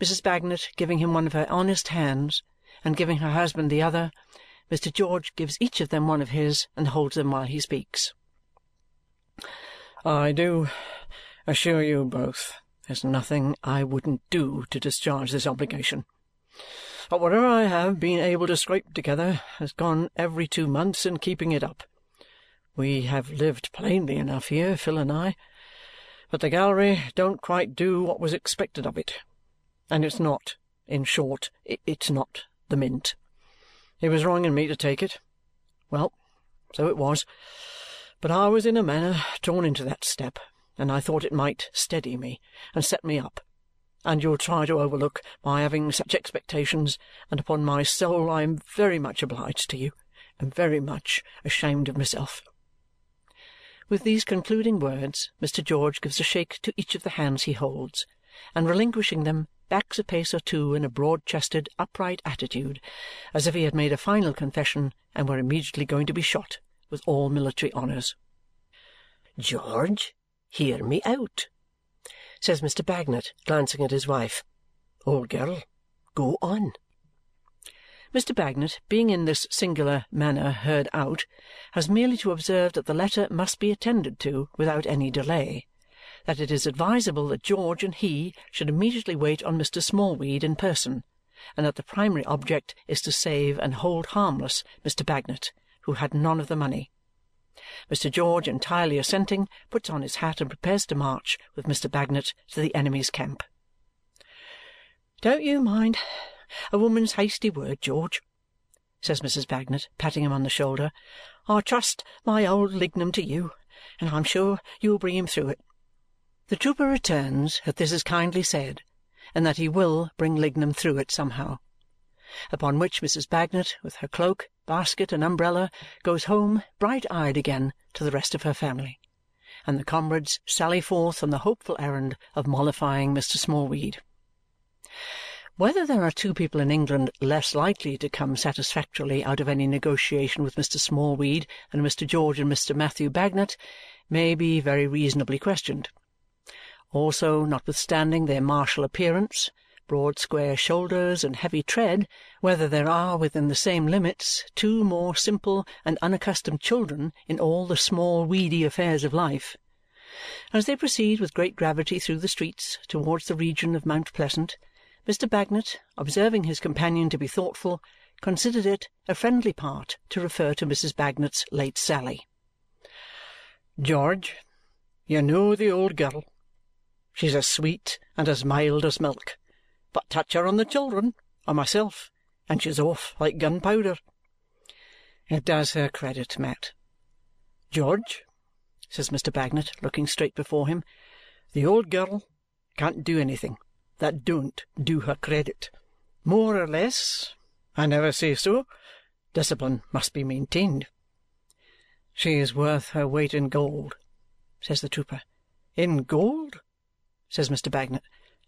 Mrs. Bagnet giving him one of her honest hands and giving her husband the other, Mr. George gives each of them one of his and holds them while he speaks. "I do assure you both there's nothing I wouldn't do to discharge this obligation. But whatever I have been able to scrape together has gone every two months in keeping it up. We have lived plainly enough here, Phil and I, but the gallery don't quite do what was expected of it. And it's not, in short, it's not the Mint. It was wrong in me to take it. Well, so it was. But I was in a manner drawn into that step, and I thought it might steady me and set me up. And you'll try to overlook my having such expectations, and upon my soul I am very much obliged to you, and very much ashamed of myself. With these concluding words, Mr. George gives a shake to each of the hands he holds, and relinquishing them, backs a pace or two in a broad-chested, upright attitude, as if he had made a final confession and were immediately going to be shot with all military honours. "George, hear me out," says Mr. Bagnet, glancing at his wife. "Old girl, go on." Mr. Bagnet, being in this singular manner heard out, has merely to observe that the letter must be attended to without any delay, that it is advisable that George and he should immediately wait on Mr. Smallweed in person, and that the primary object is to save and hold harmless Mr. Bagnet, who had none of the money. Mr. George, entirely assenting, puts on his hat and prepares to march with Mr. Bagnet to the enemy's camp. "Don't you mind a woman's hasty word, George," says Mrs. Bagnet, patting him on the shoulder. "I trust my old Lignum to you, and I am sure you will bring him through it." The trooper returns that this is kindly said and that he will bring Lignum through it somehow. Upon which Mrs. Bagnet, with her cloak, basket, and umbrella, goes home, bright-eyed again, to the rest of her family, and the comrades sally forth on the hopeful errand of mollifying Mr. Smallweed. Whether there are two people in England less likely to come satisfactorily out of any negotiation with Mr. Smallweed than Mr. George and Mr. Matthew Bagnet may be very reasonably questioned. Also, notwithstanding their martial appearance, broad square shoulders, and heavy tread, whether there are, within the same limits, two more simple and unaccustomed children in all the small weedy affairs of life. As they proceed with great gravity through the streets towards the region of Mount Pleasant, Mr. Bagnet, observing his companion to be thoughtful, considered it a friendly part to refer to Mrs. Bagnet's late sally. "George, you know the old girl. She's as sweet and as mild as milk. But touch her on the children, or myself, and she's off like gunpowder." "It does her credit, Mat." "George," says Mr. Bagnet, looking straight before him, "the old girl can't do anything that don't do her credit. More or less I never say so discipline must be maintained." "She is worth her weight in gold," says the trooper. "In gold?" Says Mr. Bagnet.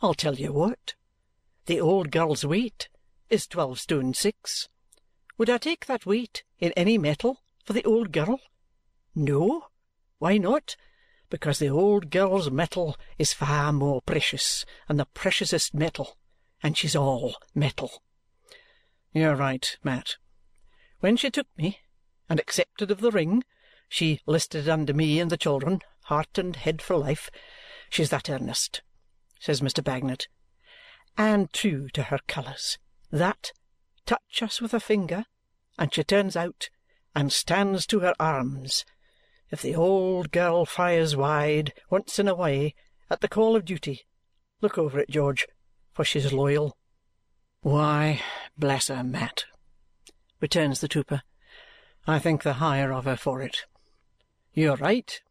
"I'll tell you what. The old girl's weight is twelve stone six. Would I take that weight in any metal for the old girl? No. Why not? because the old girl's metal is far more precious than the preciousest metal, and she's all metal. You're right, Mat. When she took me and accepted of the ring, she listed under me and the children, heart and head for life. She's that earnest, says Mr. Bagnet, and true to her colours, that touch us with a finger, and she turns out and stands to her arms if the old girl fires wide once in a way at the call of duty, look over it, George, for she's loyal." "Why, bless her, Mat," returns the trooper, "I think the higher of her for it." "You're right,"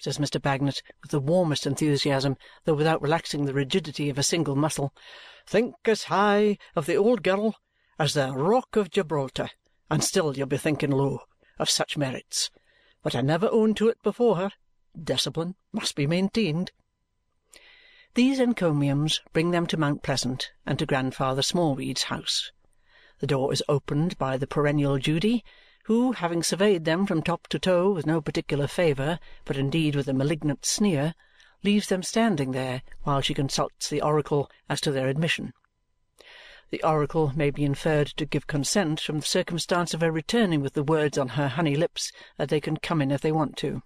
says Mr. Bagnet with the warmest enthusiasm, though without relaxing the rigidity of a single muscle. "Think as high of the old girl as the Rock of Gibraltar, and still you'll be thinking low of such merits but I never owned to it before her. Discipline must be maintained." These encomiums bring them to Mount Pleasant and to Grandfather Smallweed's house. The door is opened by the perennial Judy, who, having surveyed them from top to toe with no particular favour, but indeed with a malignant sneer, leaves them standing there while she consults the oracle as to their admission. The oracle may be inferred to give consent from the circumstance of her returning with the words on her honey lips that they can come in if they want to.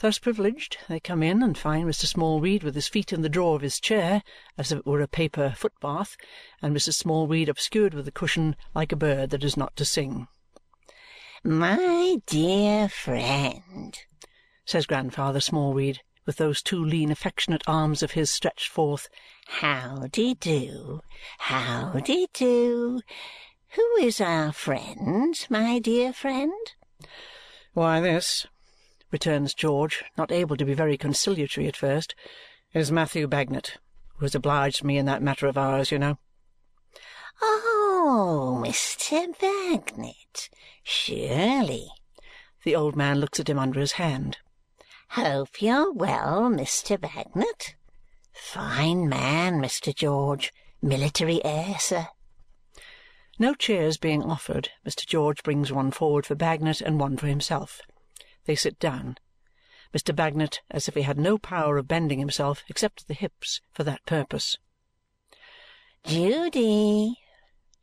Thus privileged, they come in and find Mr. Smallweed with his feet in the drawer of his chair, as if it were a paper foot-bath, and Mrs. Smallweed obscured with a cushion like a bird that is not to sing. My dear friend, says Grandfather Smallweed, with those two lean affectionate arms of his stretched forth, how-de-do, how-de-do. Who is our friend, my dear friend? Why, this, returns George, not able to be very conciliatory at first, is Matthew Bagnet, who has obliged me in that matter of ours, you know. Ah, Oh, Mr. Bagnet, surely. The old man looks at him under his hand. Hope you're well, Mr. Bagnet. Fine man, Mr. George. Military air, sir. No chairs being offered, Mr. George brings one forward for Bagnet and one for himself. They sit down. Mr. Bagnet, as if he had no power of bending himself except to the hips for that purpose. Judy,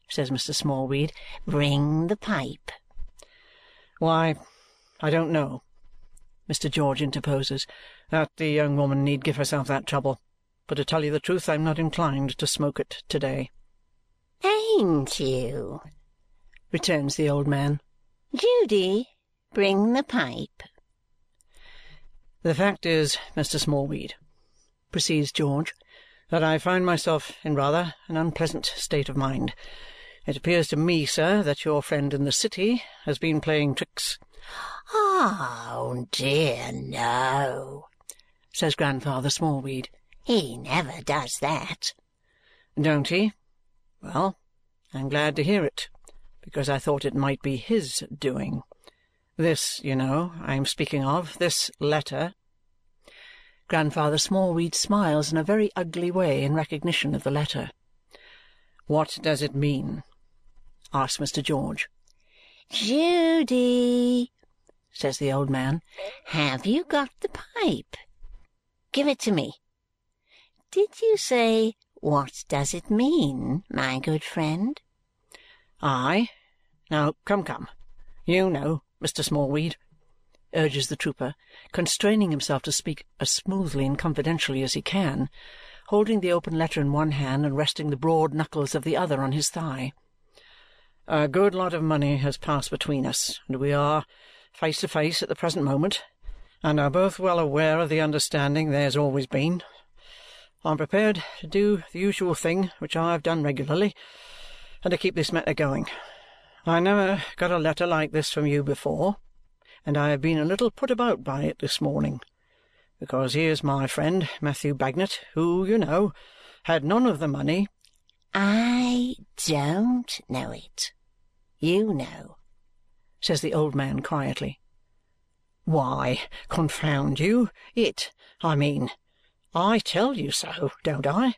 says Mr. Smallweed, bring the pipe. Why, I don't know, Mr. George interposes, that the young woman need give herself that trouble. But to tell you the truth, I'm not inclined to smoke it to-day. Ain't you? returns the old man. Judy, bring the pipe. The fact is, Mr. Smallweed, proceeds George, that I find myself in rather an unpleasant state of mind. It appears to me, sir, that your friend in the city has been playing tricks Oh, dear no, says Grandfather Smallweed. He never does that. Don't he? Well, I'm glad to hear it, because I thought it might be his doing. This, you know, I am speaking of, this letter. Grandfather Smallweed smiles in a very ugly way in recognition of the letter. What does it mean? Asks Mr. George. Judy, says the old man, have you got the pipe? Give it to me. Did you say, what does it mean, my good friend? Aye. Now, come, come. You know, Mr. Smallweed, urges the trooper, constraining himself to speak as smoothly and confidentially as he can, holding the open letter in one hand and resting the broad knuckles of the other on his thigh. A good lot of money has passed between us, and we are face to face at the present moment, and are both well aware of the understanding there's always been. I'm prepared to do the usual thing which I have done regularly, and to keep this matter going. I never got a letter like this from you before, and I have been a little put about by it this morning, because here's my friend Matthew Bagnet, who, you know, had none of the money. I don't know it. You know says the old man quietly. Why, confound you, it, I mean. I tell you so, don't I?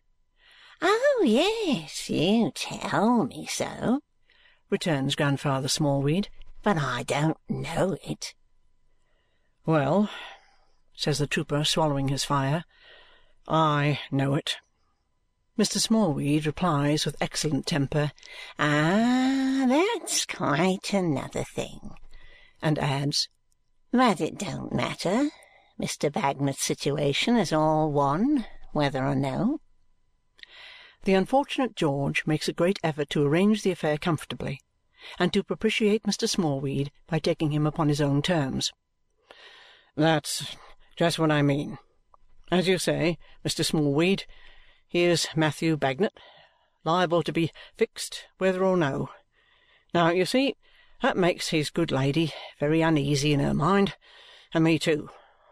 Oh, yes, you tell me so, returns Grandfather Smallweed, but I don't know it. Well, says the trooper, swallowing his fire, I know it. Mr. Smallweed replies with excellent temper, Ah, that's quite another thing, and adds, But it don't matter. Mr. Bagnet's situation is all one, whether or no. The unfortunate George makes a great effort to arrange the affair comfortably and to propitiate Mr. Smallweed by taking him upon his own terms. That's just what I mean. As you say, Mr. Smallweed, Here's Matthew Bagnet, liable to be fixed whether or no. Now, you see, that makes his good lady very uneasy in her mind, and me too,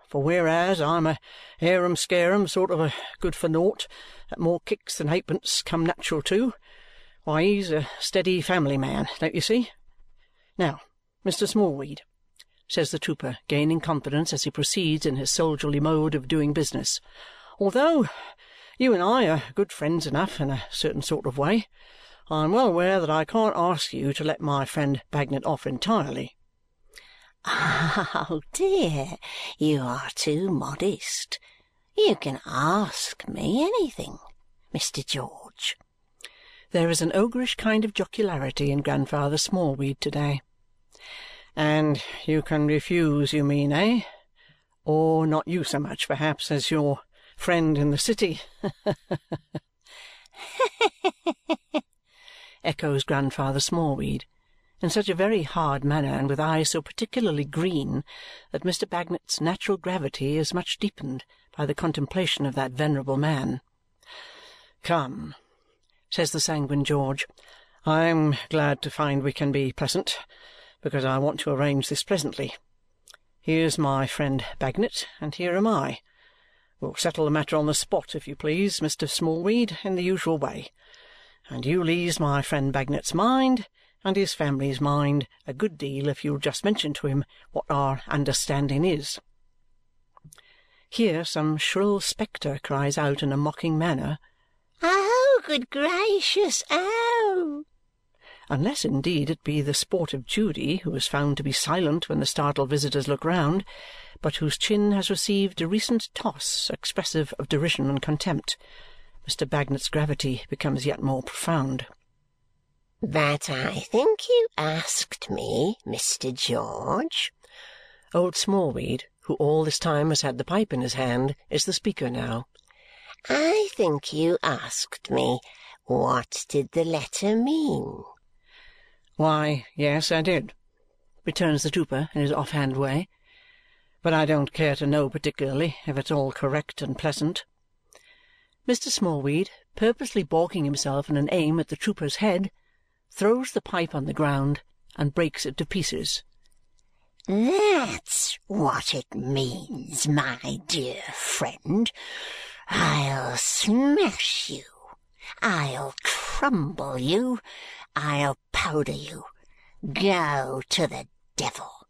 for whereas I'm a harum-scarum sort of a good-for-naught that more kicks than halfpence come natural to, why, he's a steady family man, don't you see? Now, Mr. Smallweed, says the trooper, gaining confidence as he proceeds in his soldierly mode of doing business, although you and I are good friends enough in a certain sort of way. I am well aware that I can't ask you to let my friend Bagnet off entirely." "Oh, dear, you are too modest," You can ask me anything, Mr. George. There is an ogreish kind of jocularity in Grandfather Smallweed to-day. And you can refuse, you mean, eh? Or not you so much, perhaps, as your friend in the city. echoes Grandfather Smallweed in such a very hard manner and with eyes so particularly green that Mr. Bagnet's natural gravity is much deepened by the contemplation of that venerable man. Come, says the sanguine George, I am glad to find we can be pleasant, because I want to arrange this pleasantly Here's my friend Bagnet, and here am I. We'll settle the matter on the spot, if you please, Mr. Smallweed, in the usual way. And you'll ease my friend Bagnet's mind and his family's mind a good deal if you'll just mention to him what our understanding is. Here some shrill spectre cries out in a mocking manner, Oh, good gracious, oh! Unless indeed it be the sportive Judy, who is found to be silent when the startled visitors look round, but whose chin has received a recent toss expressive of derision and contempt. Mr. Bagnet's gravity becomes yet more profound. But I think you asked me, Mr. George. Old Smallweed, who all this time has had the pipe in his hand, is the speaker now. I think you asked me, what did the letter mean? Why, yes, I did, returns the trooper in his off-hand way. But I don't care to know particularly if it's all correct and pleasant. Mr. Smallweed, purposely balking himself in an aim at the trooper's head, throws the pipe on the ground and breaks it to pieces. That's what it means, my dear friend. I'll smash you. I'll crumble you. I'll powder you. Go to the devil.